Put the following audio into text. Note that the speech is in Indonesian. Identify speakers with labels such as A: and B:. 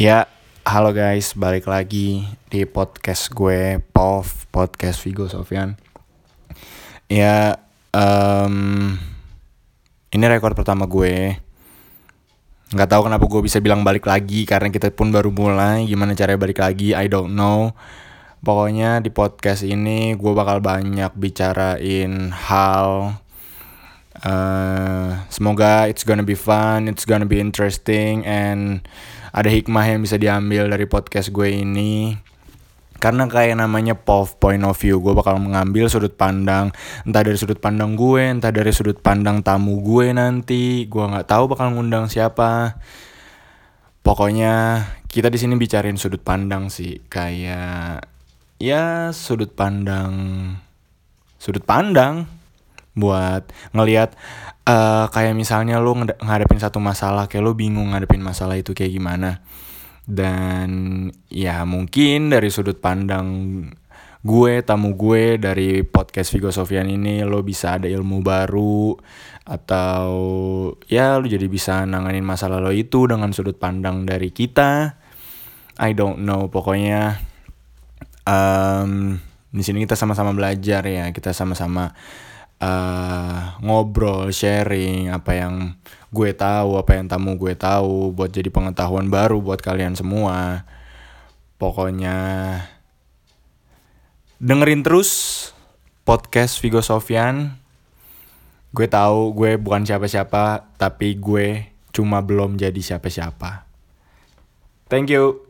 A: Ya, halo guys, balik lagi di podcast gue, POV, podcast Vigo Sofyan. Ya, um, ini rekor pertama gue. Nggak tahu kenapa gue bisa bilang balik lagi, karena kita pun baru mulai. Gimana caranya balik lagi, I don't know. Pokoknya di podcast ini gue bakal banyak bicarain hal Uh, semoga it's gonna be fun, it's gonna be interesting, and ada hikmah yang bisa diambil dari podcast gue ini. Karena kayak namanya POV, point of view, gue bakal mengambil sudut pandang, entah dari sudut pandang gue, entah dari sudut pandang tamu gue nanti. Gue nggak tahu bakal ngundang siapa. Pokoknya kita di sini bicarain sudut pandang sih, kayak ya sudut pandang, sudut pandang buat ngelihat uh, kayak misalnya lo ngadepin satu masalah kayak lo bingung ngadepin masalah itu kayak gimana. Dan ya mungkin dari sudut pandang gue tamu gue dari podcast Vigo Sofian ini lo bisa ada ilmu baru atau ya lo jadi bisa nanganin masalah lo itu dengan sudut pandang dari kita. I don't know pokoknya um, di sini kita sama-sama belajar ya. Kita sama-sama uh, ngobrol, sharing apa yang gue tahu, apa yang tamu gue tahu buat jadi pengetahuan baru buat kalian semua. Pokoknya dengerin terus podcast Vigo Sofyan. Gue tahu gue bukan siapa-siapa, tapi gue cuma belum jadi siapa-siapa. Thank you.